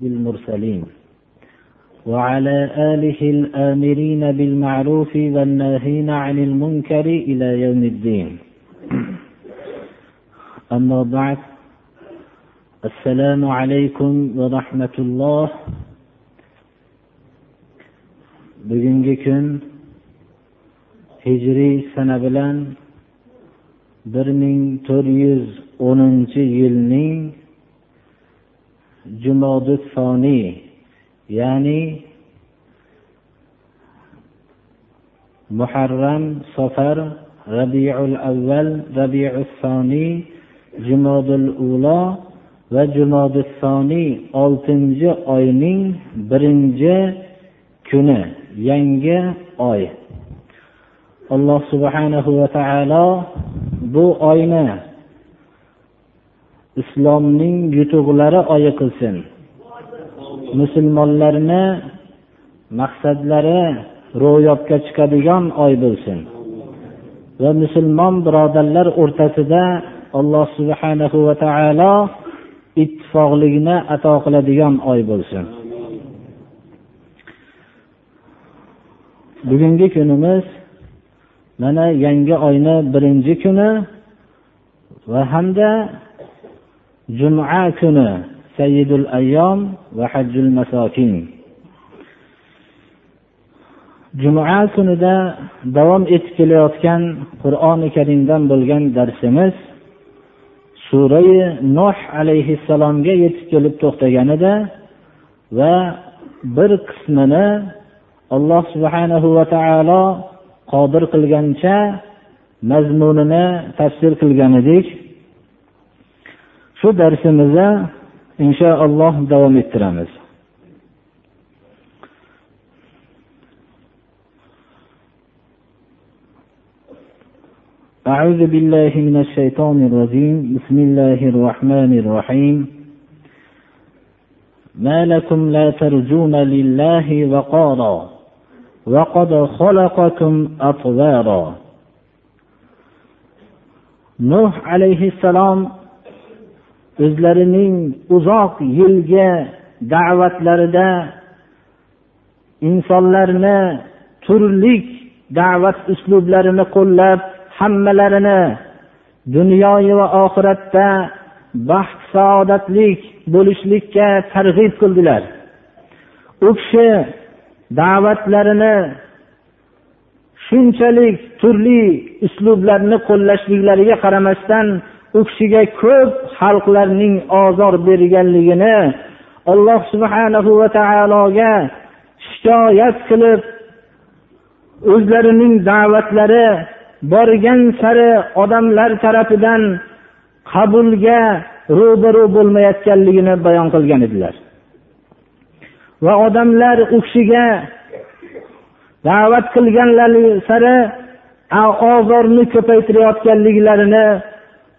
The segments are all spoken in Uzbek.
بالمرسلين. وعلى آله الآمرين بالمعروف والناهين عن المنكر إلى يوم الدين. أما بعد السلام عليكم ورحمة الله. bugungi kun hijriy sana bilan bir ming to'rt yuz o'ninchi yilning jumodi soniy ya'ni muharram safar rabiul avval rabiul soniy jumodil ulo va jumodi soniy oltinchi oyning birinchi kuni yangi oy. Alloh subhanahu va taolo bu oyni islomning yutuqlari oyi qilsin. Musulmonlarni maqsadlari ro'yobga chiqadigan oy bo'lsin. Va musulmon birodarlar o'rtasida alloh subhanahu va taolo ittifoqlikni ato qiladigan oy bo'lsin. Bugungi kunimiz mana yangi oyni birinchi kuni va hamda juma kuni sayyidul ayyom va hajjul masokin juma kunida davom etib kelayotgan qur'oni karimdan bo'lgan darsimiz surai nuh alayhissalomga yetib kelib to'xtagan edi va bir qismini alloh subhanahu va taolo qodir qilgancha mazmunini tafsir qilgan edik shu darsimizni inshaalloh davom ettiramiz أعوذ بالله من الشيطان الرجيم بسم الله الرحمن الرحيم ما لكم لا ترجون لله وقارا وقد خلقكم أطوارا. nuh alayhissalom o'zlarining uzoq yilgi da'vatlarida insonlarni turli da'vat uslublarini qo'llab hammalarini dunyoyi va oxiratda baxt saodatlik bo'lishlikka targ'ib qildilar. U kishi da'vatlarini shunchalik turli uslublarni qo'llashliklariga qaramasdan u kishiga ko'p xalqlarning ozor berganligini alloh subhanahu va taologa shikoyat qilib o'zlarining da'vatlari borgan sari odamlar tarafidan qabulga ro'baro bo'lmayotganligini bayon qilgan edilar. Va odamlar u kishiga da'vat qilganlari sari ozorni ko'paytirayotganliklarini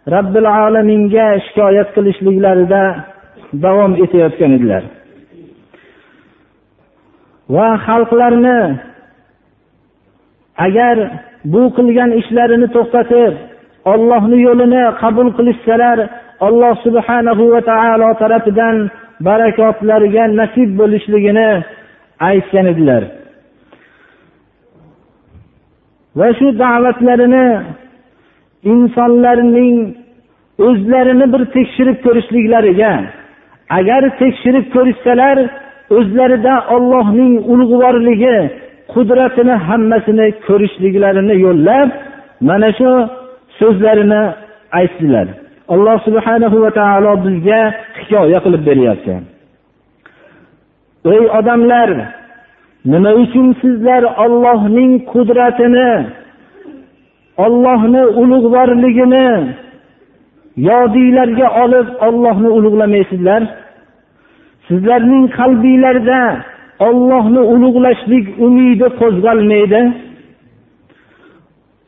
robbil alaminga shikoyat qilishliklarida davom etayotgan edilar. Va xalqlarni agar bu qilgan ishlarini to'xtatib ollohni yo'lini qabul qilishsalar alloh subhanahu va taolo tarafidan barakotlarga nasib bo'lishligini aytgan edilar. Va shu da'vatlarini insonlarning o'zlarini bir tekshirib ko'rishliklariga agar tekshirib ko'rishsalar o'zlarida ollohning ulug'vorligi qudratini hammasini ko'rishliklarini yo'llab mana shu so'zlarini aytdilar alloh subhanahu va taolo bizga hikoya qilib beryapti. Ey odamlar nima uchun sizlar ollohning qudratini ollohni ulug'vorligini yodinglarga olib ollohni ulug'lamaysizlar. Sizlarning qalbinglarda ollohni ulug'lashlik umidi qo'zg'almaydi.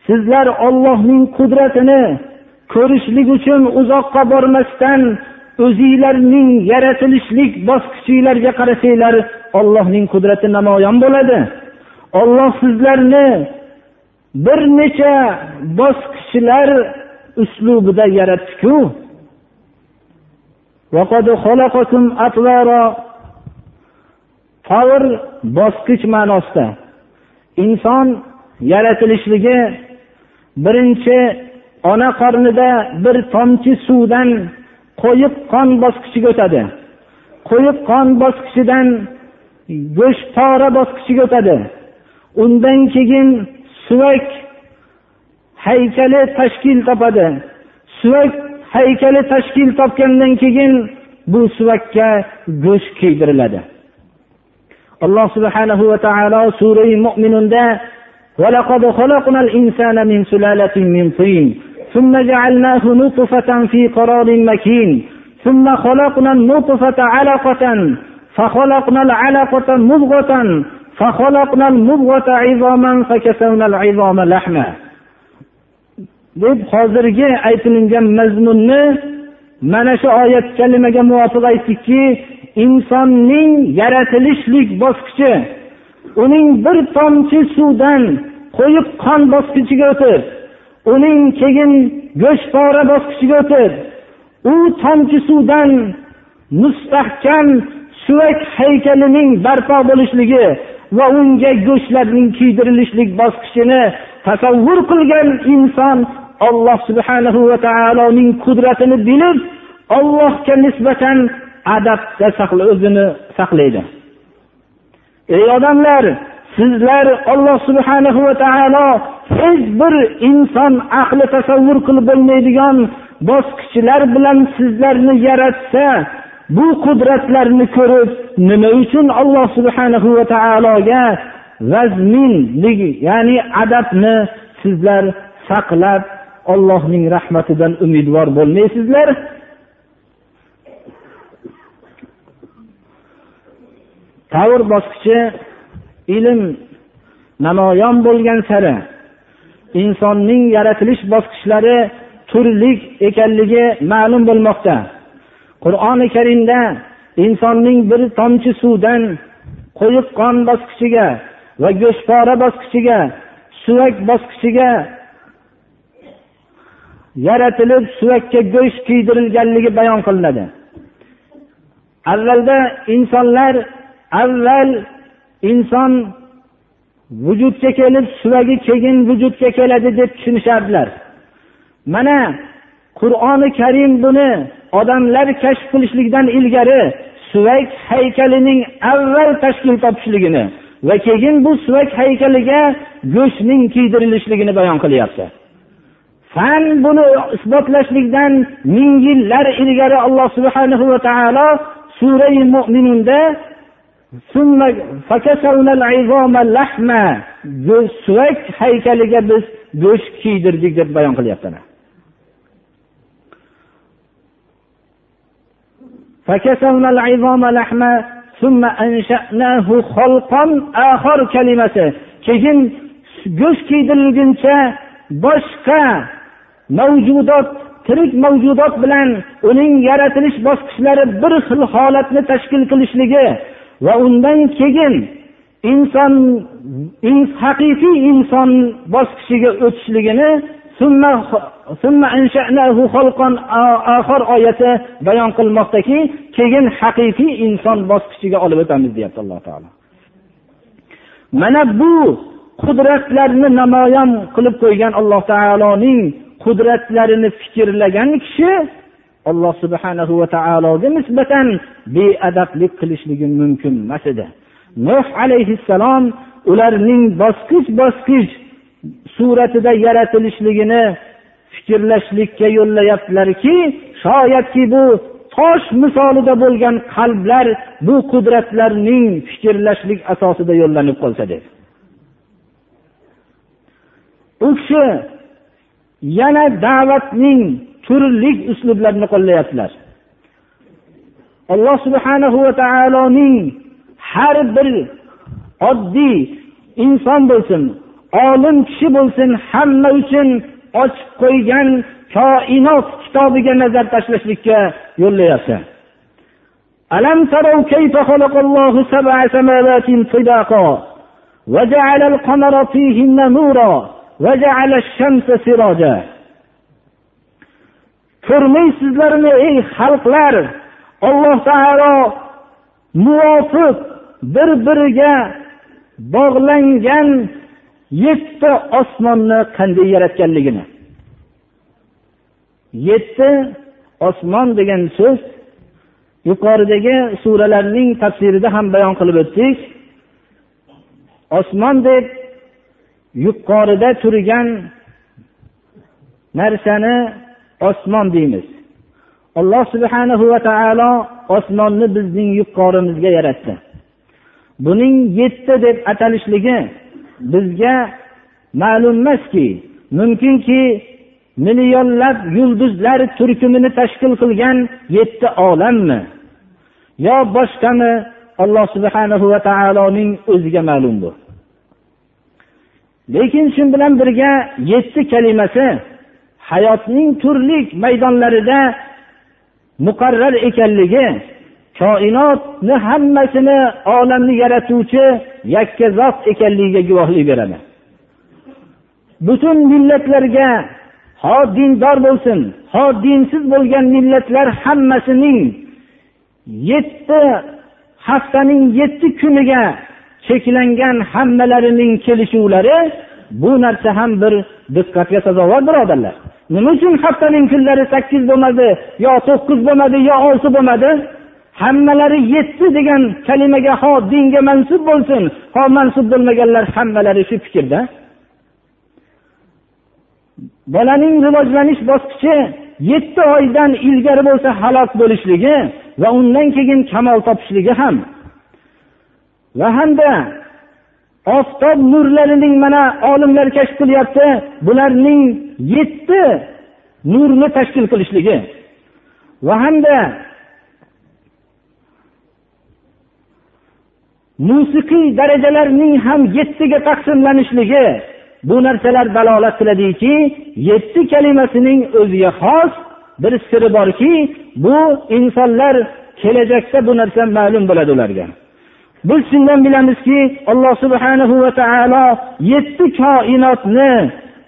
Sizlar ollohning qudratini ko'rishlik uchun uzoqqa bormasdan o'zinglarning yaratilishlik bosqichinglarga qarasanglar ollohning qudrati namoyon bo'ladi. Olloh sizlarni bir necha bosqichlar uslubida yaratdiku. Tavr bosqich ma'nosida. Inson yaratilishligi birinchi ona qornida bir tomchi suvdan qo'yiq qon bosqichiga o'tadi. Qo'yiq qon bosqichidan go'sht pora bosqichiga o'tadi. Undan keyin suvak haykali tashkil topadi suvak haykali tashkil topgandan keyin bu suvakka go'sht kiydiriladi alloh subhanahu va taolo sura mo'minunda ولقد خلقنا الإنسان من سلالة من طين ثم جعلناه نطفة في قرار مكين ثم خلقنا النطفة علقة فخلقنا العلقة مضغة deb hozirgi aytilingan mazmunni mana shu oyat kalimaga muvofiq aytdikki insonning yaratilishlik bosqichi uning bir tomchi suvdan qo'yib qon bosqichiga o'tib uning keyin go'sht pora bosqichiga o'tib u tomchi suvdan mustahkam suvak haykalining barpo bo'lishligi va unga go'shtlarning kuydirilishlik bosqichini tasavvur qilgan inson alloh subhanahu va taoloning qudratini bilib ollohga nisbatan adabda o'zini saqlaydi. Ey odamlar sizlar olloh subhanahu va taolo hech bir inson aqli tasavvur qilib bo'lmaydigan bosqichlar bilan sizlarni yaratsa bu qudratlarni ko'rib nima uchun alloh subhanahu va taologa vazminlik ya'ni adabni sizlar saqlab ollohning rahmatidan umidvor bo'lmaysizlar? Davr bosqichi ilm namoyon bo'lgan sari insonning yaratilish bosqichlari turli ekanligi ma'lum bo'lmoqda. Qur'oni karimda insonning bir tomchi suvdan qo'yiq qon bosqichiga va go'shtpora bosqichiga suvak bosqichiga yaratilib suvakka go'sht kiydirilganligi bayon qilinadi. Avvalda insonlar avval inson vujudga kelib suvagi keyin vujudga keladi deb tushunishardilar. Mana qur'oni karim buni odamlar kashf qilishlikdan ilgari suvak haykalining avval tashkil topishligini va keyin bu suvak haykaliga go'shtning kiydirilishligini bayon qilyapti. Fan buni isbotlashlikdan ming yillar ilgari alloh subhanahu va taolo surai mo'minunda suvak haykaliga biz go'sht kiydirdik deb bayon qilyaptilar فكسونا العظام لحما ثم أنشأناه خلقا آخر kalimasi keyin go'sht kiydirilguncha boshqa mavjudot tirik mavjudot bilan uning yaratilish bosqichlari bir xil holatni tashkil qilishligi va undan keyin inson haqiqiy inson bosqichiga o'tishligini oyati bayon qilmoqdaki keyin haqiqiy inson bosqichiga olib o'tamiz deyapti alloh taolo. Mana bu qudratlarni namoyon qilib qo'ygan alloh taoloning qudratlarini fikrlagan kishi alloh subhanahu va taologa nisbatan beadablik qilishligi mumkin emas edi. Nuh alayhissalom ularning bosqich bosqich suratida yaratilishligini fikrlashlikka yo'llayaptilarki shoyatki bu tosh misolida bo'lgan qalblar bu qudratlarning fikrlashlik asosida yo'llanib qolsa deb u kishi yana da'vatning turli uslublarni qo'llayaptilar. Alloh subhanahu va taoloning har bir oddiy inson bo'lsin olim kishi bo'lsin hamma uchun ochib qo'ygan koinot kitobiga nazar tashlashlikka yo'llayapti ألم تروا كيف خلق الله سبع سماوات طباقا وجعل القمر فيهن نورا وجعل الشمس سراجا ko'rmaysizlarmi ey xalqlar alloh taolo muvofiq bir biriga bog'langan yetti osmonni qanday yaratganligini. Yetti osmon degan so'z yuqoridagi suralarning tafsirida ham bayon qilib o'tdik. Osmon deb yuqorida turgan narsani osmon deymiz. Alloh subhanahu va taolo osmonni bizning yuqorimizga yaratdi. Buning yetti deb atalishligi bizga ma'lum emaski mumkinki millionlab yulduzlar turkumini tashkil qilgan yetti olammi? Yo boshqami? Alloh subhanahu va taoloning o'ziga ma'lum bu. Lekin shu bilan birga yetti kalimasi hayotning turli maydonlarida muqarrar ekanligi koinotni hammasini olamni yaratuvchi yakka zot ekanligiga guvohlik beradi butun millatlarga ho dindor bo'lsin ho dinsiz bo'lgan millatlar hammasining yetti haftaning yetti kuniga cheklangan hammalarining kelishuvlari bu narsa ham bir diqqatga sazovor birodarlar. Nima uchun haftaning kunlari sakkiz bo'lmadi yo to'qqiz bo'lmadi yo olti bo'lmadi? Hammalari yetti degan kalimaga ho dinga mansub bo'lsin ho mansub bo'lmaganlar hammalari shu fikrda. Bolaning rivojlanish bosqichi yetti oydan ilgari bo'lsa halok bo'lishligi va undan keyin kamol topishligi ham. Va hamda oftob nurlarining mana olimlar kashf qilyapti bularning yetti nurni tashkil qilishligi. Va hamda musiqiy darajalarning ham yettiga taqsimlanishligi bu narsalar dalolat qiladiki yetti kalimasining o'ziga xos bir siri borki bu insonlar kelajakda bu narsa ma'lum bo'ladi ularga. Biz shundan bilamizki alloh subhanahu va taolo yetti koinotni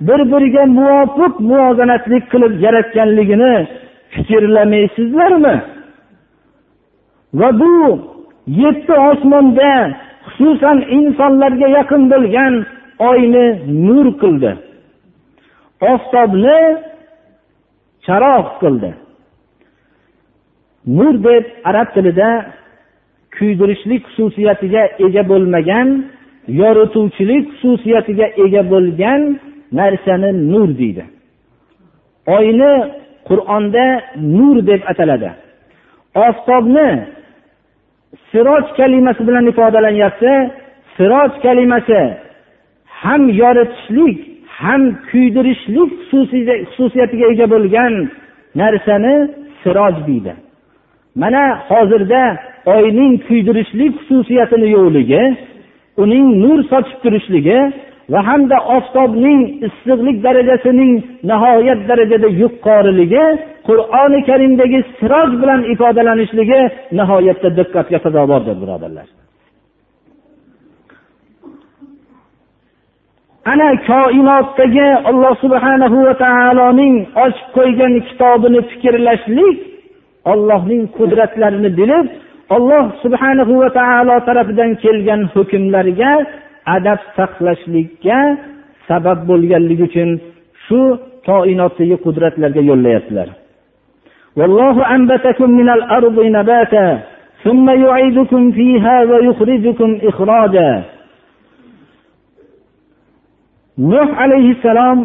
bir biriga muvofiq muvozanatlik qilib yaratganligini fikrlamaysizlarmi? Va bu yetti osmonda xususan insonlarga yaqin bo'lgan oyni nur qildi. Oftobni charog' qildi. Nur deb arab tilida kuydirishlik xususiyatiga ega bo'lmagan yorituvchilik xususiyatiga ega bo'lgan narsani nur deydi. Oyni qur'onda nur deb ataladi. Oftobni siroj kalimasi bilan ifodalanyapti. Siroj kalimasi ham yoritishlik ham kuydirishlik xususiyatiga ega bo'lgan narsani siroj deydi. Mana hozirda oyning kuydirishlik xususiyatini yo'qligi uning nur sochib turishligi va hamda oftobning issiqlik darajasining nihoyat darajada yuqoriligi qur'oni karimdagi siroj bilan ifodalanishligi nihoyatda diqqatga sazovordir birodarlar. Ana koinotdagi alloh subhanahu va taoloning ochib qo'ygan kitobini fikrlashlik ollohning qudratlarini bilib olloh subhanahu va taolo tarafidan kelgan hukmlarga adab saqlashlikka sabab bo'lganligi uchun shu koinotdagi qudratlarga yo'llayaptilar والله أنبتكم من الأرض نباتا ثم يعيدكم فيها ويخرجكم إخراجا nuh alayhissalom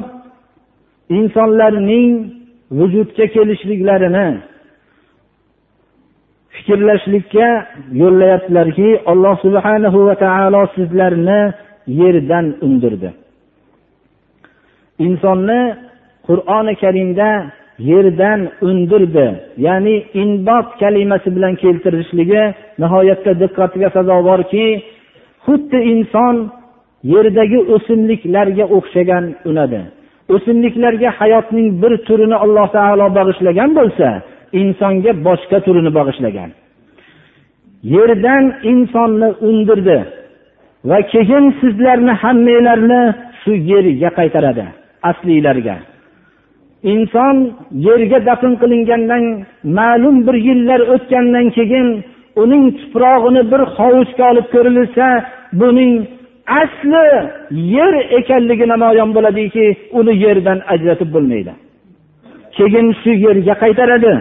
insonlarning vujudga kelishliklarini fikrlashlikka yo'llayaptilarki alloh subhanahu va taolo sizlarni yerdan undirdi. Insonni qur'oni karimda yerdan undirdi ya'ni inbot kalimasi bilan keltirishligi nihoyatda diqqatga sazovorki xuddi inson yerdagi o'simliklarga o'xshagan unadi. O'simliklarga hayotning bir turini alloh taolo bag'ishlagan bo'lsa insonga boshqa turini bag'ishlagan. Yerdan insonni undirdi va keyin sizlarni hammanglarni shu yerga qaytaradi aslilarga inson yerga dafn qilingandan ma'lum bir yillar o'tgandan keyin uning tuprog'ini bir hovuchga olib ko'rilsa buning asli yer ekanligi namoyon bo'ladiki uni yerdan ajratib bo'lmaydi. Keyin shu yerga qaytaradi.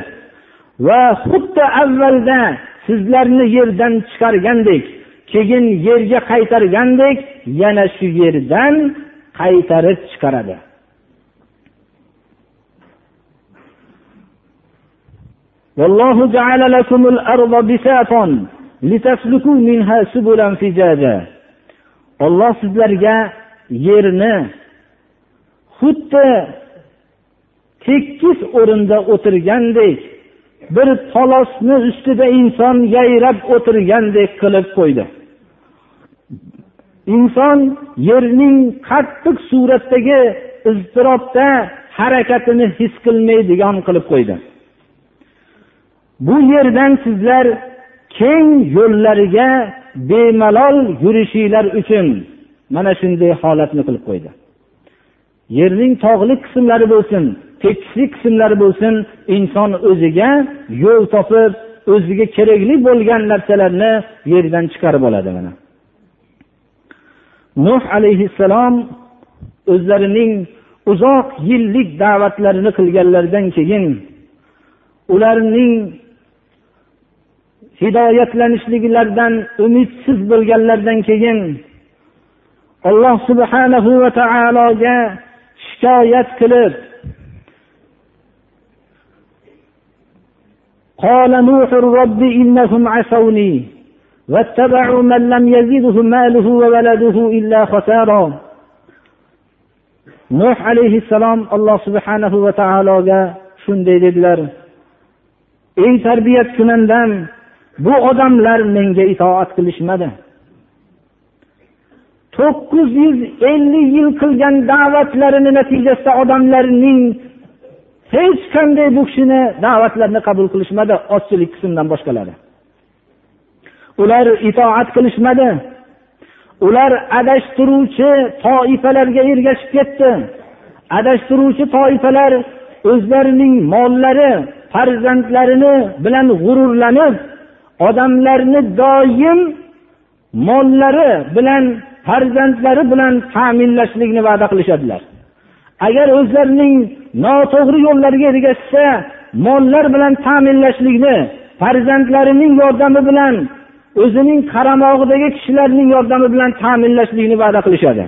va xuddi avvalda sizlarni yerdan chiqargandek keyin yerga qaytargandek yana shu yerdan qaytarib chiqaradi والله جعل لكم الأرض بساطا لتسلكوا منها سبلا فجاجا olloh sizlarga yerni xuddi tekis o'rinda o'tirgandek bir polosni ustida inson yayrab o'tirgandek qilib qo'ydi. Inson yerning qattiq suratdagi iztirobda harakatini his qilmaydigan qilib qo'ydi. Bu yerdan sizlar keng yo'llariga bemalol yurishinglar uchun mana shunday holatni qilib qo'ydi. Yerning tog'li qismlari bo'lsin tekisli qismlari bo'lsin inson o'ziga yo'l topib o'ziga kerakli bo'lgan narsalarni yerdan chiqarib oladi mana. Nuh alayhissalom o'zlarining uzoq yillik da'vatlarini qilganlaridan keyin ularning hidoyatlanishliklaridan umidsiz bo'lganlaridan keyin alloh subhanahu va taologa shikoyat qilib قال نوح رب إنهم عصوني واتبعوا من لم يزده ماله وولده إلا خسارا nuh alayhissalom alloh subhanahu va taologa shunday dedilar ey tarbiyat kunandam bu odamlar menga itoat qilishmadi to'qqiz yuz ellik yil qilgan da'vatlarini natijasida odamlarning hech qanday bu kishini da'vatlarini qabul qilishmadi ozchilik qismdan boshqalari. Ular itoat qilishmadi. Ular adashtiruvchi toifalarga ergashib ketdi. Adashtiruvchi toifalar o'zlarining mollari farzandlarini bilan g'ururlanib odamlarni doim mollari bilan farzandlari bilan ta'minlashlikni va'da qilishadilar. Agar o'zlarining noto'g'ri yo'llariga ergashsa mollar bilan ta'minlashlikni farzandlarining yordami bilan o'zining qaramog'idagi kishilarning yordami bilan ta'minlashlikni va'da qilishadi.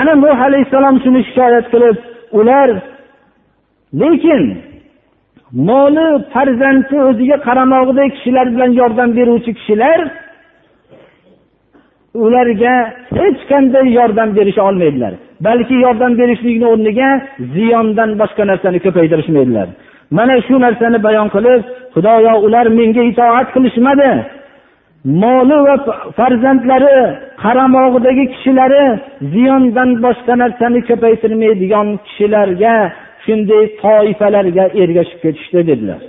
Ana nuh alayhissalom shuni shikoyat qilib ular lekin moli farzandi o'ziga qaramog'idagi kishilar bilan yordam beruvchi kishilar ularga hech qanday yordam berisha olmaydilar. Balki yordam berishlikni o'rniga ziyondan boshqa narsani ko'paytirishmaydilar. Mana shu narsani bayon qilib xudoyo ular menga itoat qilishmadi. Moli va farzandlari qaramog'idagi kishilari ziyondan boshqa narsani ko'paytirmaydigan kishilarga shunday toifalarga ergashib ketishdi dedilar.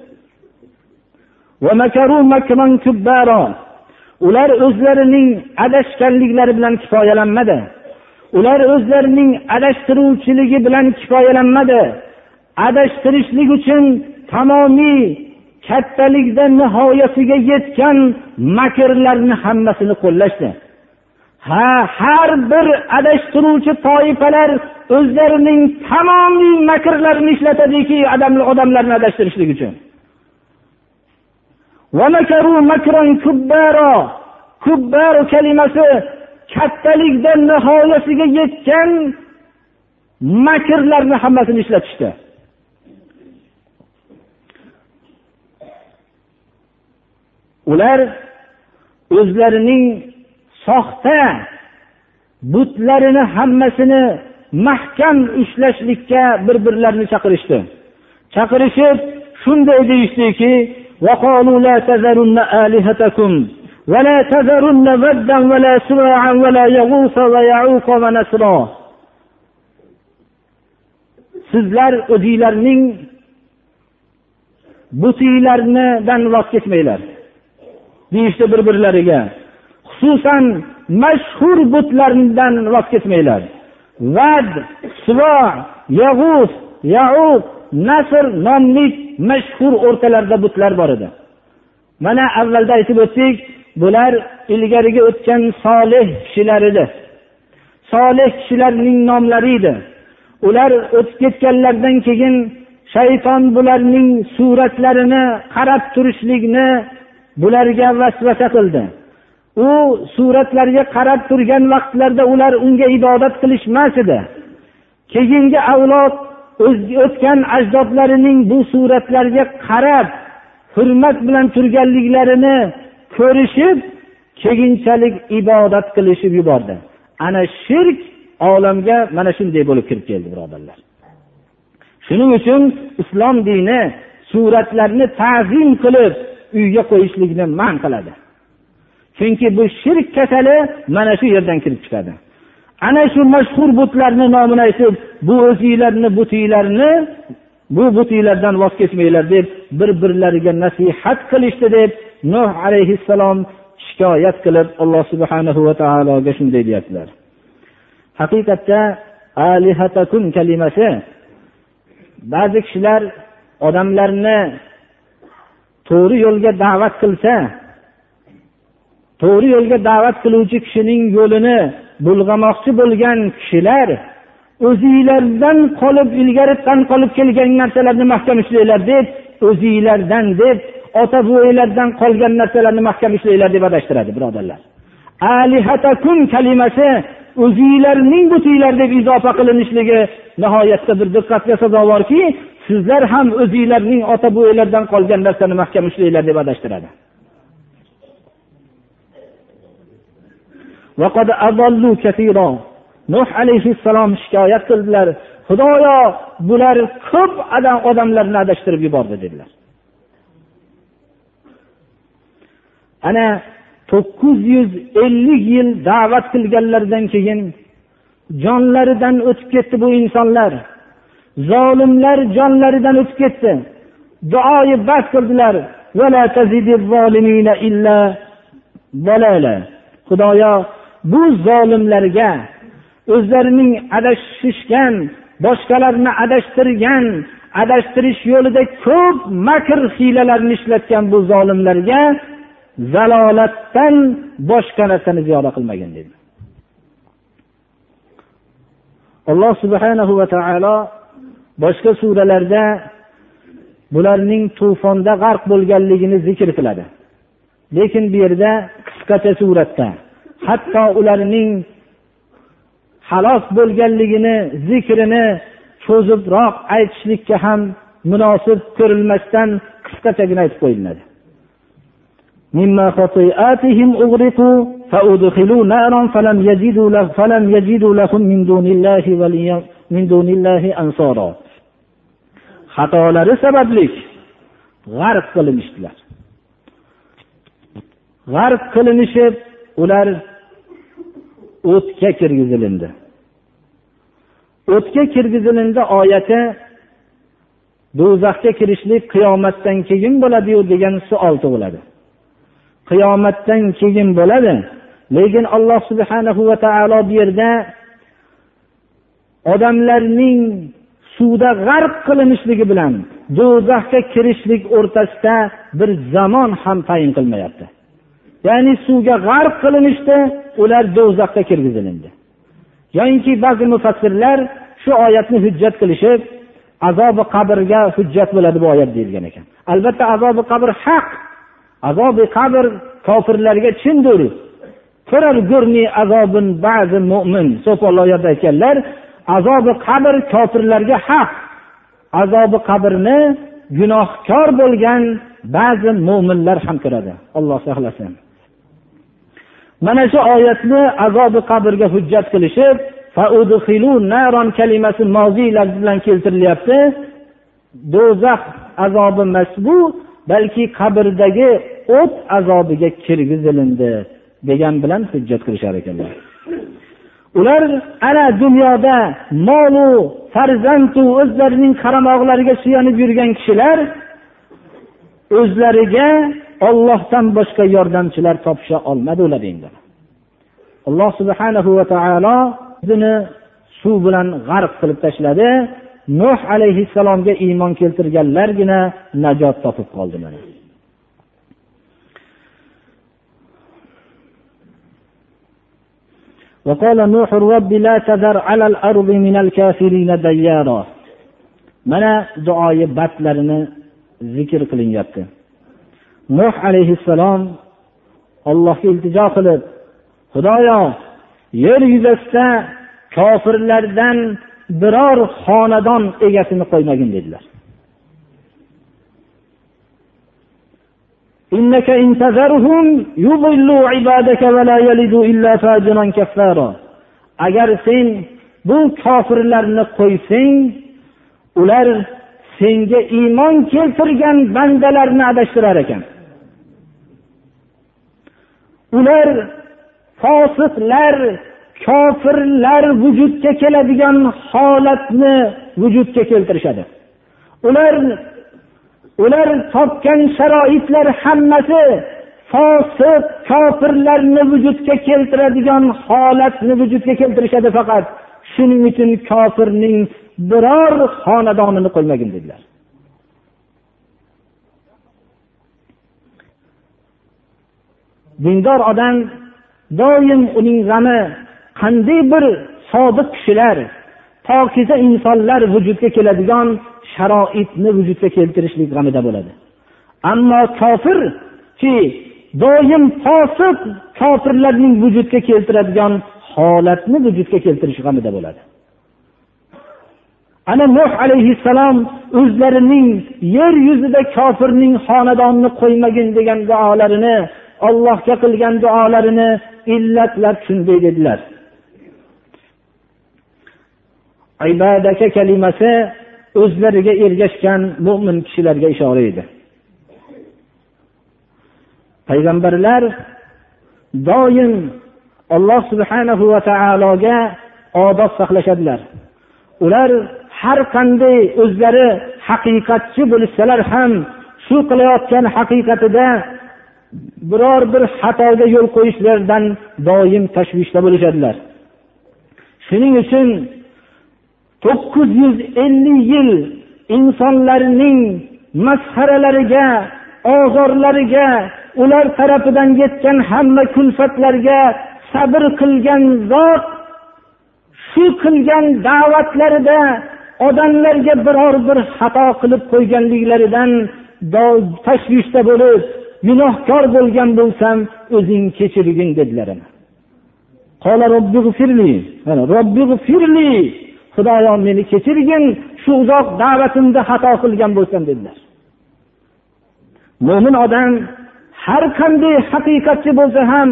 Ular o'zlarining adashganliklari bilan kifoyalanmadi. Ular o'zlarining adashtiruvchiligi bilan kifoyalanmadi. Adashtirishlik uchun tamomiy kattalikda nihoyasiga yetgan makrlarni hammasini qo'llashdi. Ha har bir adashtiruvchi toifalar o'zlarining tamomiy makrlarini ishlatadiki odamlarni adashtirishlik uchun. Kubbar kalimasi kattalikda nihoyasiga yetgan makrlarni hammasini ishlatishdi ular o'zlarining soxta butlarini hammasini mahkam ushlashlikka bir birlarini chaqirishdi chaqirishib shunday deyishdiki وقالوا لا تذرن آلهتكم ولا تذرن ودا ولا سواعا ولا يغوث ويعوق ونسرا sizlar o'zinglarning butinglardan voz kechmanglar deyishdi bir birlariga xususan mashhur butlardan voz kechmanglar vad suvo yag'us yauq nasr nomli mashhur o'rtalarida butlar bor edi. Mana avvalda aytib o'tdik bular ilgarigi o'tgan solih kishilar edi. Solih kishilarning nomlari edi. Ular o'tib ketganlaridan keyin shayton bularning suratlarini qarab turishlikni bularga vasvasa qildi. U suratlarga qarab turgan vaqtlarda ular unga ibodat qilishmas edi. Keyingi avlod o'tgan ajdodlarining bu suratlarga qarab hurmat bilan turganliklarini ko'rishib keyinchalik ibodat qilishib yubordi. Ana shirk olamga mana shunday bo'lib kirib keldi birodarlar. Shuning uchun islom dini suratlarni ta'zim qilib uyga qo'yishlikni man qiladi. Chunki bu shirk kasali mana shu yerdan kirib chiqadi. Ana shu mashhur butlarni nomini aytib bu o'zinglarni butinglarni bu butinglardan voz kechmanglar deb bir birlariga nasihat qilishdi deb nuh alayhissalom shikoyat qilib alloh subhanahu va taologa shunday deyaptilar. Haqiqatda alihatakun kalimasi ba'zi kishilar odamlarni to'g'ri yo'lga da'vat qilsa to'g'ri yo'lga da'vat qiluvchi kishining yo'lini bulg'amoqchi bo'lgan kishilar o'zinglardan qolib ilgaridan qolib kelgan narsalarni mahkam ushlanglar deb o'zinglardan deb ota buvanglardan qolgan narsalarni mahkam ushlanglar deb adashtiradi birodarlar. Alihatakum kalimasi o'zinglarning butinglar deb izofa qilinishligi nihoyatda bir diqqatga sazovorki sizlar ham o'zinglarning ota buvanglardan qolgan narsani mahkam ushlanglar deb adashtiradi. Nuh alayhissalom shikoyat qildilar. Xudoyo bular ko'p odamlarni adashtirib yubordi dedilar. Ana to'qqiz yuz ellik yil da'vat qilganlaridan keyin jonlaridan o'tib ketdi bu insonlar. Zolimlar jonlaridan o'tib ketdi. Duoyi bas qildilar. Xudoyo bu zolimlarga o'zlarining adashishgan boshqalarni adashtirgan adashtirish yo'lida ko'p makr hiylalarni ishlatgan bu zolimlarga zalolatdan boshqa narsani ziyoda qilmagin dedi. Alloh subhanahu va taolo boshqa suralarda bularning to'fonda g'arq bo'lganligini zikr qiladi. Lekin bu yerda qisqacha suratda hatto ularning halok bo'lganligini zikrini cho'zibroq aytishlikka ham munosib ko'rilmasdan qisqachagina aytib qo'yiladi مما خطيئاتهم أغرقوا فأدخلوا نارا فلم يجدوا له فلم يجدوا لهم من دون الله وليا من دون الله أنصارا xatolari sababli g'arq qilinishdilar g'arq qilinishib ular o'tga kirgizilindi. O'tga kirgizilindi oyati do'zaxga kirishlik qiyomatdan keyin bo'ladiyu degan savol tug'iladi qiyomatdan keyin bo'ladi lekin alloh subhanahu va taolo bu yerda odamlarning suvda g'arq qilinishligi bilan do'zaxga kirishlik o'rtasida bir zamon ham tayin qilmayapti. Ya'ni suvga g'arq qilinishdi ular do'zaxga kirgizilindi. Yoyinki ba'zi mufassirlar shu oyatni hujjat qilishib azobi qabrga hujjat bo'ladi bu oyat deyilgan ekan. Albatta azobi qabr haq. Azobi qabr kofirlarga chindir oyatda aytganlar azobi qabr kofirlarga haq. Azobi qabrni gunohkor bo'lgan ba'zi mo'minlar ham ko'radi. Alloh saqlasin mana shu oyatni azobi qabrga hujjat qilishib kalimasi moziylar bilan keltirilyapti. Do'zax azobi emas bu balki qabrdagi o't azobiga kirgizilindi degan bilan hujjat qilishar ekanlar. Ular ana dunyoda molu farzandu o'zlarining qaramog'lariga suyanib yurgan kishilar o'zlariga ollohdan boshqa yordamchilar topisha olmadi ular endi alloh subhanahu va taolo o'zini suv bilan g'arq qilib tashladi nuh alayhissalomga iymon keltirganlargina najot topib qoldi mana وقال نوح رب لا تذر على الأرض من الكافرين ديارا mana duoyi batlarini zikr qilinyapti nuh alayhissalom allohga iltijo qilib xudoyo yer yuzasida kofirlardan biror xonadon egasini qo'ymagin dedilar إنك إن تذرهم يضلوا عبادك ولا يلدوا إلا فاجرا كفارا agar sen bu kofirlarni qo'ysang ular senga iymon keltirgan bandalarni adashtirar ekan Ular fosiqlar kofirlar vujudga keladigan holatni vujudga keltirishadi. Ular ular topgan sharoitlar hammasi fosiq kofirlarni vujudga keltiradigan holatni vujudga keltirishadi faqat. Shuning uchun kofirning biror xonadonini qo'ymagin dedilar. Dindor odam doim uning g'ami qanday bir sodiq kishilar pokiza insonlar vujudga keladigan sharoitni vujudga keltirishlik g'amida bo'ladi. Ammo kofirki doim fosiq kofirlarning vujudga keltiradigan holatni vujudga keltirish g'amida bo'ladi. Ana nuh alayhissalom o'zlarining yer yuzida kofirning xonadonini qo'ymagin degan duolarini ollohga qilgan duolarini illatlab shunday dedilar. Ibadaka kalimasi o'zlariga ergashgan mo'min kishilarga ishora edi. Payg'ambarlar doim alloh subhanahu va taologa odob saqlashadilar. Ular har qanday o'zlari haqiqatchi bo'lishsalar ham shu qilayotgan haqiqatida biror bir xatoga yo'l qo'yishlaridan doim tashvishda bo'lishadilar. Shuning uchun to'qqiz yuz ellik yil insonlarning masxaralariga ozorlariga ular tarafidan yetgan hamma kulfatlarga sabr qilgan zot shu qilgan da'vatlarida odamlarga biror bir xato qilib qo'yganliklaridan tashvishda bo'lib gunohkor bo'lgan bo'lsam o'zing kechirgin dedilar xudoyo meni kechirgin shu uzoq da'vatimda xato qilgan bo'lsam dedilar. Mo'min odam har qanday haqiqatchi bo'lsa ham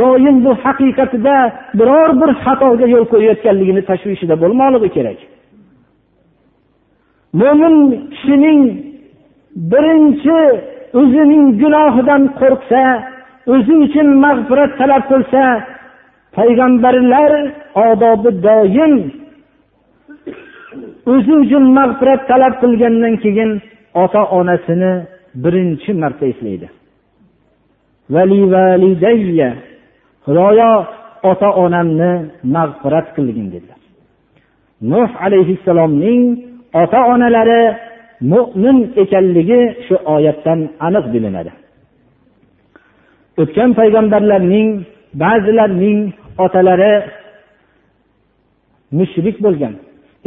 doim bu haqiqatida biror bir xatoga yo'l qo'yayotganligini tashvishida bo'lmoqligi kerak. Mo'min kishining birinchi o'zining gunohidan qo'rqsa o'zi uchun mag'firat talab qilsa payg'ambarlar odobi doim o'zi uchun mag'firat talab qilgandan keyin ota onasini birinchi marta eslaydi. Xudoyo ota onamni mag'firat qilgin dedilar. Nuh alayhissalomning ota onalari mo'min ekanligi shu oyatdan aniq bilinadi. O'tgan payg'ambarlarning ba'zilarining otalari mushrik bo'lgan.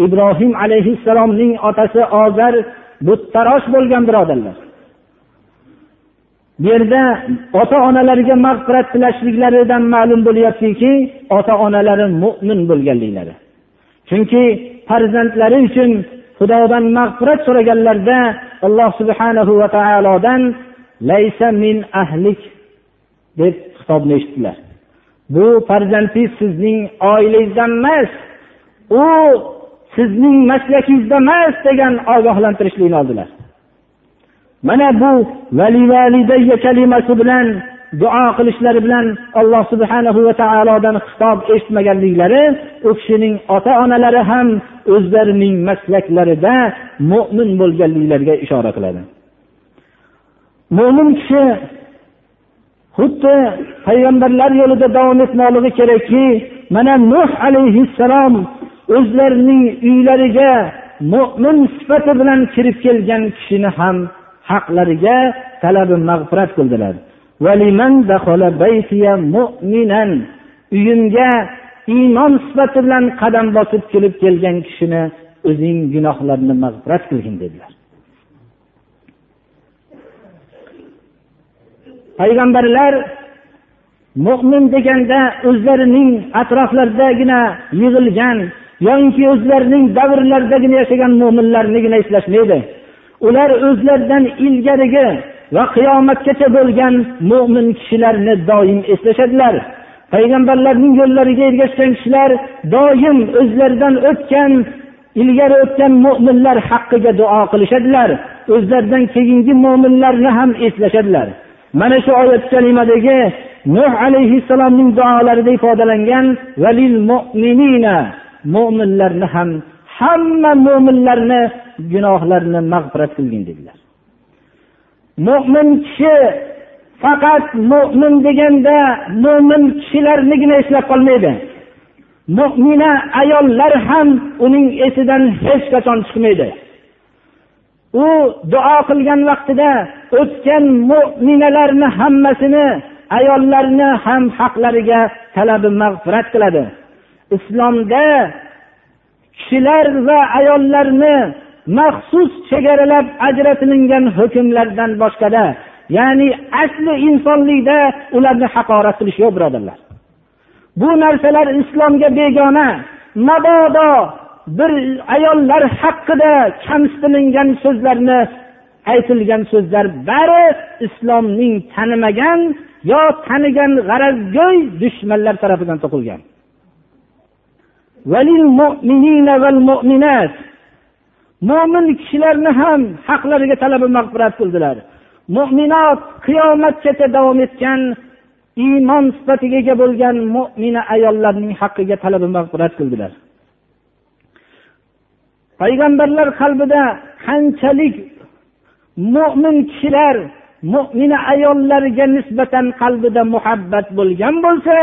Ibrohim alayhissalomning otasi ozar buttarosh bo'lgan birodarlar. Bu yerda ota onalariga mag'firat tilashliklaridan ma'lum bo'lyaptiki ota onalari mo'min bo'lganliklari. Chunki farzandlari uchun xudodan mag'firat so'raganlarida alloh subhanahu va taolodan laysa min ahlik deb xitobni eshitdilar. Bu farzandingiz sizning oilangizdan emas u sizning maslakingizda emas degan ogohlantirishlikni oldilar. Mana bu vali validayya kalimasi bilan duo qilishlari bilan alloh subhanahu va taolodan xitob eshitmaganliklari u kishining ota onalari ham o'zlarining maslaklarida mo'min bo'lganliklariga ishora qiladi. Mo'min kishi xuddi payg'ambarlar yo'lida davom etmoqligi kerakki mana nuh alayhissalom o'zlarining uylariga mo'min sifati bilan kirib kelgan kishini ham haqlariga talabi mag'firat qildilar. Uyimga iymon sifati bilan qadam bosib kirib kelgan kishini o'zing gunohlarini mag'firat qilgin dedilar. Payg'ambarlar mo'min deganda o'zlarining atroflaridagina yig'ilgan yoinki o'zlarining davrlaridagina yashagan mo'minlarnigina eslashmaydi. Ular o'zlaridan ilgarigi va qiyomatgacha bo'lgan mo'min kishilarni doim eslashadilar. Payg'ambarlarning yo'llariga ergashgan kishilar doim o'zlaridan o'tgan ilgari o'tgan mo'minlar haqqiga duo qilishadilar. O'zlaridan keyingi mo'minlarni ham eslashadilar. Mana shu oyat kalimadagi nuh alayhissalomning duolarida ifodalangan mo'minlarni ham hamma mo'minlarni gunohlarini mag'firat qilgin dedilar. Mo'min kishi faqat mo'min deganda mo'min kishilarnigina eslab qolmaydi. Mo'mina ayollar ham uning esidan hech qachon chiqmaydi. U duo qilgan vaqtida o'tgan mo'minalarni hammasini ayollarni ham haqlariga talabi mag'firat qiladi. Islomda kishilar va ayollarni maxsus chegaralab ajratilingan hukmlardan boshqada ya'ni asli insonlikda ularni haqorat qilish yo'q birodarlar. Bu narsalar islomga begona mabodo bir ayollar haqida kamsitilingan so'zlarni aytilgan so'zlar bari islomning tanimagan yo tanigan g'arazgo'y dushmanlar tarafidan to'qilgan mo'min kishilarni ham haqlariga talabi mag'firat qildilar. Mo'minot qiyomatgacha davom etgan iymon sifatiga ega bo'lgan mo'mina ayollarning haqqiga talabi mag'firat qildilar. Payg'ambarlar qalbida qanchalik mo'min kishilar mo'mina ayollarga nisbatan qalbida muhabbat bo'lgan bo'lsa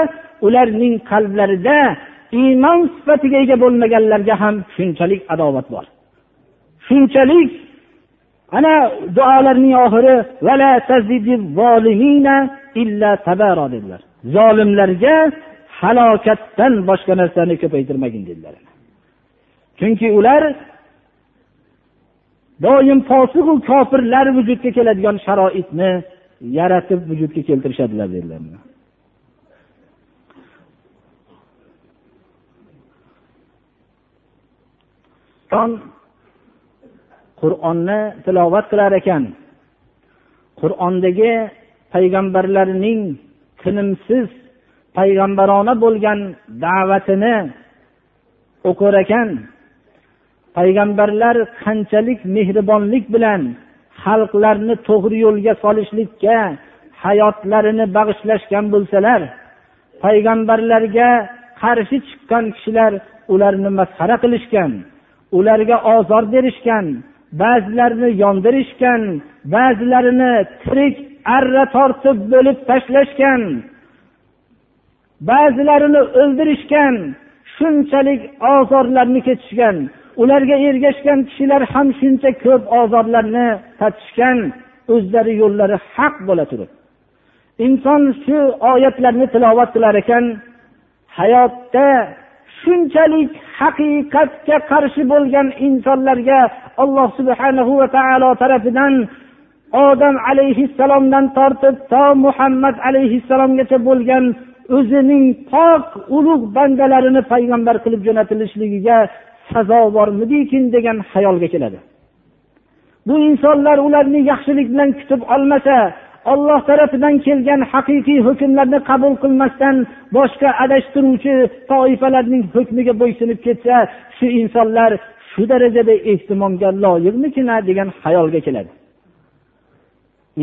ularning qalblarida iymon sifatiga ega bo'lmaganlarga ham shunchalik adovat bor. Shunchalik ana duolarning oxiri dedilar. Zolimlarga halokatdan boshqa narsani ko'paytirmagin dedilar. Chunki ular doim fosiqu kofirlar vujudga keladigan sharoitni yaratib vujudga keltirishadilar dedilar. Qur'onni tilovat qilar ekan. Qur'ondagi payg'ambarlarning tinimsiz payg'ambarona bo'lgan da'vatini o'qir ekan. Payg'ambarlar qanchalik mehribonlik bilan xalqlarni to'g'ri yo'lga solishlikka hayotlarini bag'ishlashgan bo'lsalar payg'ambarlarga qarshi chiqqan kishilar ularni masxara qilishgan ularga ozor berishgan ba'zilarini yondirishgan ba'zilarini tirik arra tortib bo'lib tashlashgan ba'zilarini o'ldirishgan shunchalik ozorlarni kechishgan ularga ergashgan kishilar ham shuncha ko'p ozorlarni tatishgan o'zlari yo'llari haq bo'la turib. Inson shu oyatlarni tilovat qilar ekan hayotda shunchalik haqiqatga qarshi bo'lgan insonlarga alloh subhanahu va taolo tarafidan odam alayhissalomdan tortib to muhammad alayhissalomgacha bo'lgan o'zining pok ulug' bandalarini payg'ambar qilib jo'natilishligiga sazovormidikin degan xayolga keladi. Bu insonlar ularni yaxshilik bilan kutib olmasa olloh tarafidan kelgan haqiqiy hukmlarni qabul qilmasdan boshqa adashtiruvchi toifalarning hukmiga bo'ysunib ketsa shu insonlar shu darajada ehtimomga loyiqmikin degan xayolga keladi.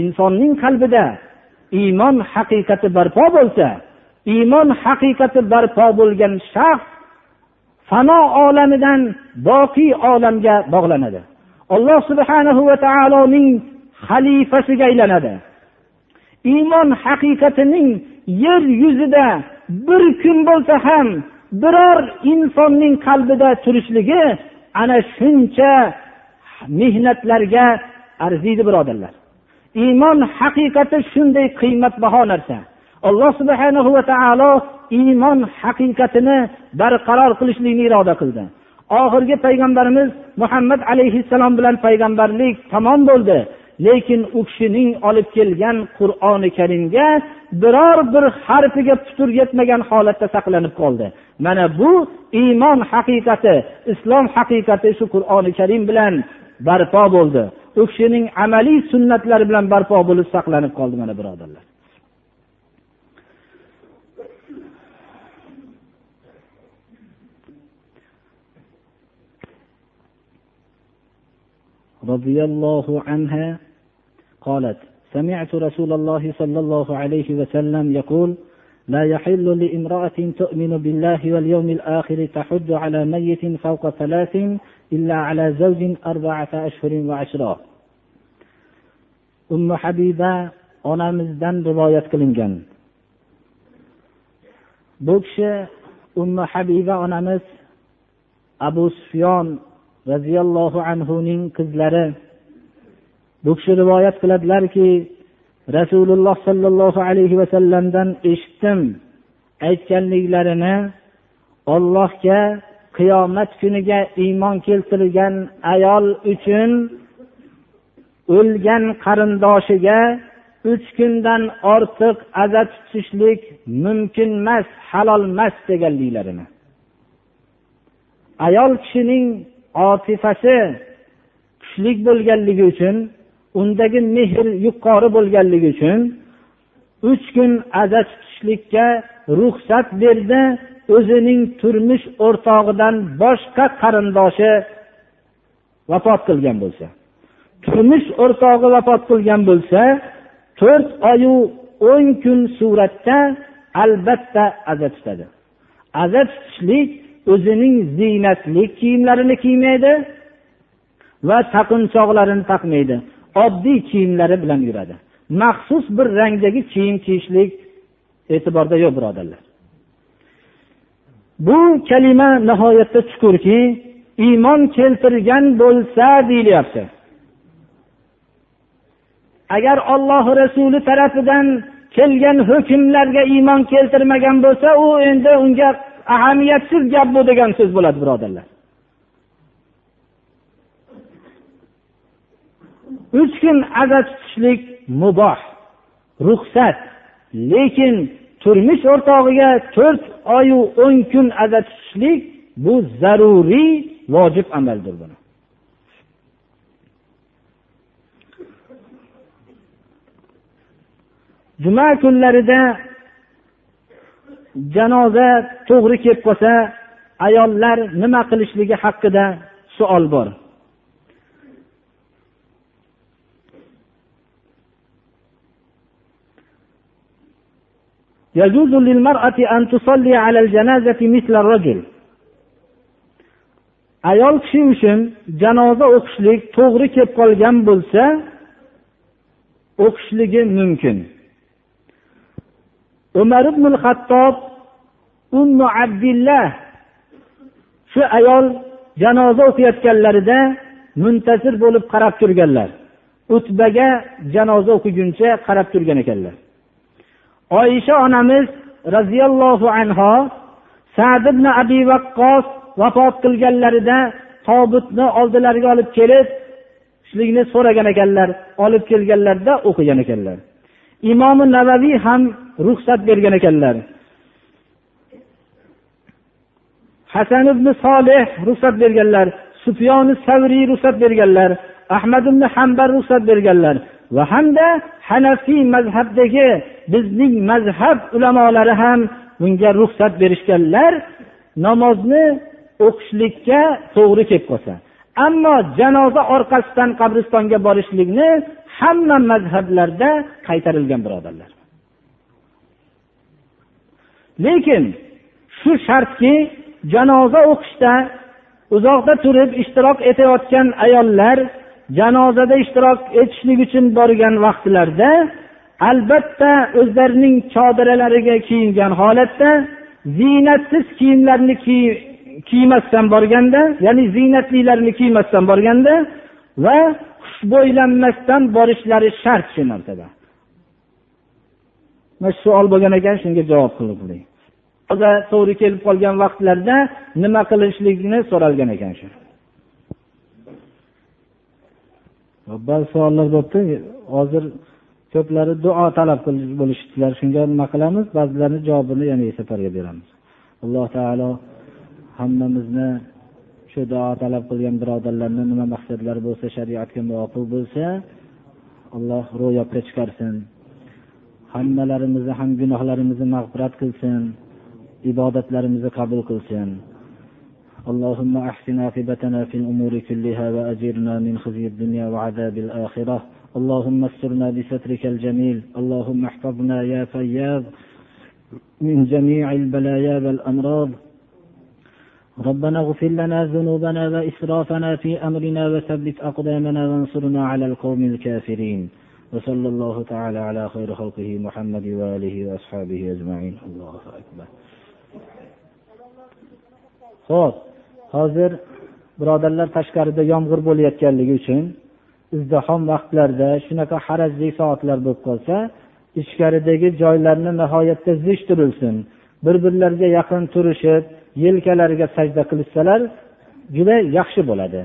Insonning qalbida iymon haqiqati barpo bo'lsa iymon haqiqati barpo bo'lgan shaxs fano olamidan boqiy olamga bog'lanadi. Alloh subhanahu va taoloning xalifasiga aylanadi. Iymon haqiqatining yer yuzida bir kun bo'lsa ham biror insonning qalbida turishligi ana shuncha mehnatlarga arziydi birodarlar. Iymon haqiqati shunday qiymatbaho narsa. Alloh subhana va taolo iymon haqiqatini barqaror qilishlikni iroda qildi. Oxirgi payg'ambarimiz muhammad alayhissalom bilan payg'ambarlik tamom bo'ldi. lekin u kishining olib kelgan qur'oni karimga biror bir harfiga putur yetmagan holatda saqlanib qoldi mana bu iymon haqiqati islom haqiqati shu qur'oni karim bilan barpo bo'ldi u kishining amaliy sunnatlari bilan barpo bo'lib saqlanib qoldi mana birodarlar رضي الله عنها قالت سمعت رسول الله صلى الله عليه وسلم يقول لا يحل لامرأة تؤمن بالله واليوم الآخر تحج على ميت فوق ثلاث إلا على زوج أربعة أشهر وعشرة أم حبيبة onamizdan rivoyat qilingan bu kishi umma habiba onamiz abu sufyon roziyallohu anhuning qizlari bu kishi rivoyat qiladilarki rasululloh sollallohu alayhi vasallamdan eshitdim aytganliklarini. Ollohga qiyomat kuniga iymon keltirgan ayol uchun o'lgan qarindoshiga uch kundan ortiq aza tutishlik mumkin emas halol emas deganliklarini. Ayol kishining otifasi kuchli bo'lganligi uchun undagi mehr yuqori bo'lganligi uchun uch kun aza tutishlikka ruxsat berdi o'zining turmush o'rtog'idan boshqa qarindoshi vafot qilgan bo'lsa. Turmush o'rtog'i vafot qilgan bo'lsa to'rt oyu o'n kun suratda albatta aza tutadi. Aza tutishlik o'zining ziynatli kiyimlarini kiymaydi va taqinchoqlarini taqmaydi. Oddiy kiyimlari bilan yuradi. Maxsus bir rangdagi kiyim kiyishlik e'tiborda yo'q birodarlar. Bu kalima nihoyatda chuqurki iymon keltirgan bo'lsa deyilyapti. Agar olloh rasuli tarafidan kelgan hukmlarga iymon keltirmagan bo'lsa u endi unga ahamiyatsiz gap bu degan so'z bo'ladi birodarlar. Uch kun aza tutishlik muboh ruxsat lekin turmush o'rtog'iga to'rt oyu o'n kun aza tutishlik bu zaruriy vojib amaldir buni. Juma kunlarida janoza to'g'ri kelib qolsa ayollar nima qilishligi haqida savol bor. يجوز للمرأة أن تصلي على الجنازة مثل الرجل ayol kishi uchun janoza o'qishlik to'g'ri kelib qolgan bo'lsa o'qishligi mumkin umar ibn hattob ummu abdillah shu ayol janoza o'qiyotganlarida muntasir bo'lib qarab turganlar utbaga janoza o'qiguncha qarab turgan ekanlar Oysha onamiz roziyallohu anho sad ibn abi vaqqos vafot qilganlarida tobutni oldilariga olib kelib tushlikni so'ragan ekanlar olib kelganlarida o'qigan ekanlar. Imomi navaviy ham ruxsat bergan ekanlar. Hasan ibn solih ruxsat berganlar sufyoni savriy ruxsat berganlar ahmad ibn hambal ruxsat berganlar va hamda hanafiy mazhabdagi bizning mazhab ulamolari ham bunga ruxsat berishganlar namozni o'qishlikka to'g'ri kelib qolsa. Ammo janoza orqasidan qabristonga borishlikni hamma mazhablarda qaytarilgan birodarlar. Lekin shu shartki janoza o'qishda uzoqda turib ishtirok etayotgan ayollar janozada ishtirok etishlik uchun borgan vaqtlarida albatta o'zlarining chodiralariga kiyingan holatda ziynatsiz kiyimlarni kiymasdan borganda ya'ni ziynatlilarni kiymasdan borganda va xushbo'ylanmasdan borishlari shart shu narsada mana shu savol bo'lgan ekan shunga javob qildik to'g'ri kelib qolgan vaqtlarda nima qilishlikni so'ralgan ekan shu. Ba'zi savollar bo'libdi hozir ko'plari duo talab bo'lishibdilar. Shunga nima qilamiz? Ba'zilarni javobini yana safarga beramiz. Alloh taolo hammamizni shu duo talab qilgan birodarlarni nima maqsadlari bo'lsa shariatga muvofiq bo'lsa alloh ro'yobga chiqarsin. Hammalarimizni ham gunohlarimizni mag'firat qilsin. Ibodatlarimizni qabul qilsin. اللهم أحسن عاقبتنا في الأمور كلها وأجرنا من خزي الدنيا وعذاب الآخرة. اللهم استرنا بسترك الجميل. اللهم احفظنا يا فياض من جميع البلايا والأمراض. ربنا اغفر لنا ذنوبنا وإسرافنا في أمرنا وثبت أقدامنا وانصرنا على القوم الكافرين. وصلى الله تعالى على خير خلقه محمد وآله وأصحابه أجمعين. الله أكبر. Ho'p hozir birodarlar tashqarida yomg'ir bo'layotganligi uchun izdihom vaqtlarda shunaqa harajli soatlar bo'lib qolsa ichkaridagi joylarni nihoyatda zich turilsin. Bir birlariga yaqin turishib yelkalariga sajda qilishsalar juda yaxshi bo'ladi.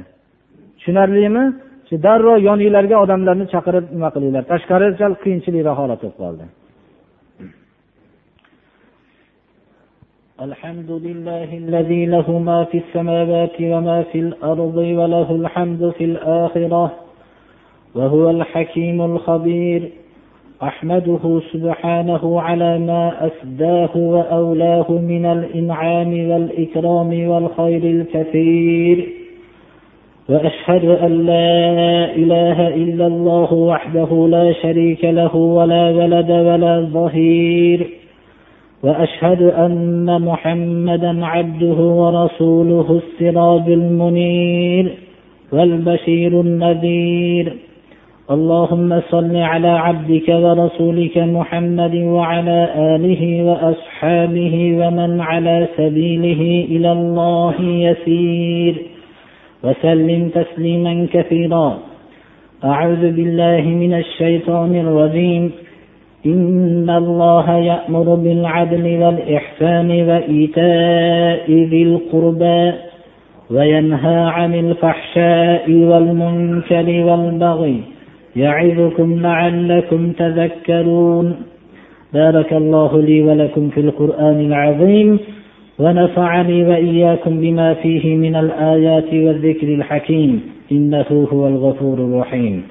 Tushunarlimi? Shu darrov yoninglarga odamlarni chaqirib nima qilinglar? Tashqari sal qiyinchilikroq holat bo'lib qoldi. الحمد لله الذي له ما في السماوات وما في الأرض وله الحمد في الآخرة وهو الحكيم الخبير. أحمده سبحانه على ما أسداه وأولاه من الإنعام والإكرام والخير الكثير. وأشهد أن لا إله إلا الله وحده لا شريك له ولا ولد ولا ظهير. وأشهد أن محمدا عبده ورسوله السراج المنير والبشير النذير. اللهم صل على عبدك ورسولك محمد وعلى آله وأصحابه ومن على سبيله إلى الله يسير. وسلم تسليما كثيرا. أعوذ بالله من الشيطان الرجيم. إن الله يأمر بالعدل والإحسان وإيتاء ذي القربى وينهى عن الفحشاء والمنكر والبغي يعظكم لعلكم تذكرون بارك الله لي ولكم في القرآن العظيم ونفعني وإياكم بما فيه من الآيات والذكر الحكيم إنه هو الغفور الرحيم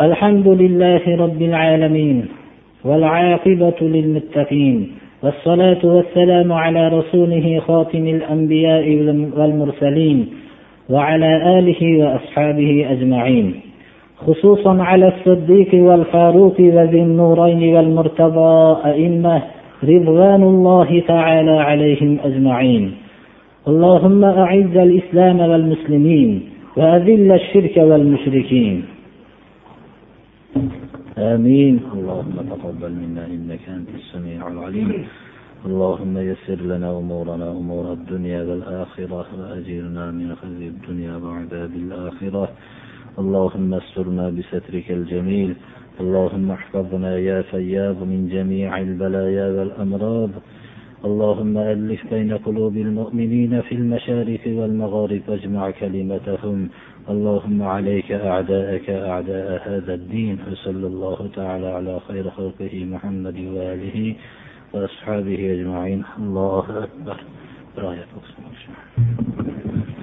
الحمد لله رب العالمين والعاقبة للمتقين والصلاة والسلام على رسوله خاتم الأنبياء والمرسلين وعلى آله وأصحابه أجمعين. خصوصا على الصديق والفاروق وذي النورين والمرتضى أئمة رضوان الله تعالى عليهم أجمعين. اللهم أعز الإسلام والمسلمين وأذل الشرك والمشركين. آمين. اللهم تقبل منا إنك أنت السميع العليم. اللهم يسر لنا أمورنا أمور الدنيا والآخرة وأجرنا من خزي الدنيا وعذاب الآخرة. اللهم استرنا بسترك الجميل. اللهم احفظنا يا فياض من جميع البلايا والأمراض. اللهم ألف بين قلوب المؤمنين في المشارق والمغارب واجمع كلمتهم. اللهم عليك أعداءك أعداء هذا الدين. وصلى الله تعالى على خير خلقه محمد وآله وأصحابه أجمعين. الله أكبر. راية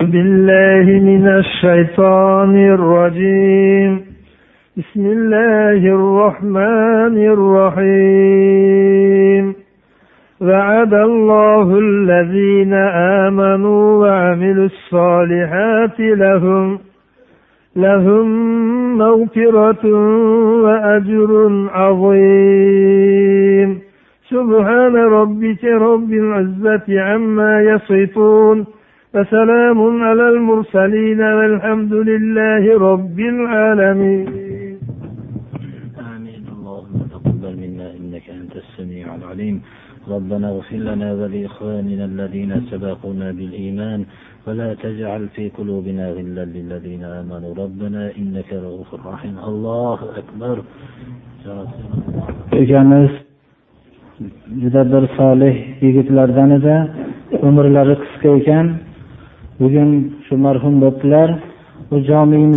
بالله من الشيطان الرجيم. بسم الله الرحمن الرحيم. وعد الله الذين آمنوا وعملوا الصالحات لهم لهم مغفرة وأجر عظيم. سبحان ربك رب العزة عما يصفون وسلام على المرسلين والحمد لله رب العالمين. ربنا اغفر لنا ولإخواننا الذين سبقونا بالإيمان ولا تجعل في قلوبنا غلا للذين آمنوا. ربنا إنك رؤوف رحيم. الله أكبر. Ukamiz juda bir solih yigitlardan edi. Umrlari qisqa ekan. Bugun shu marhum jomiyimiz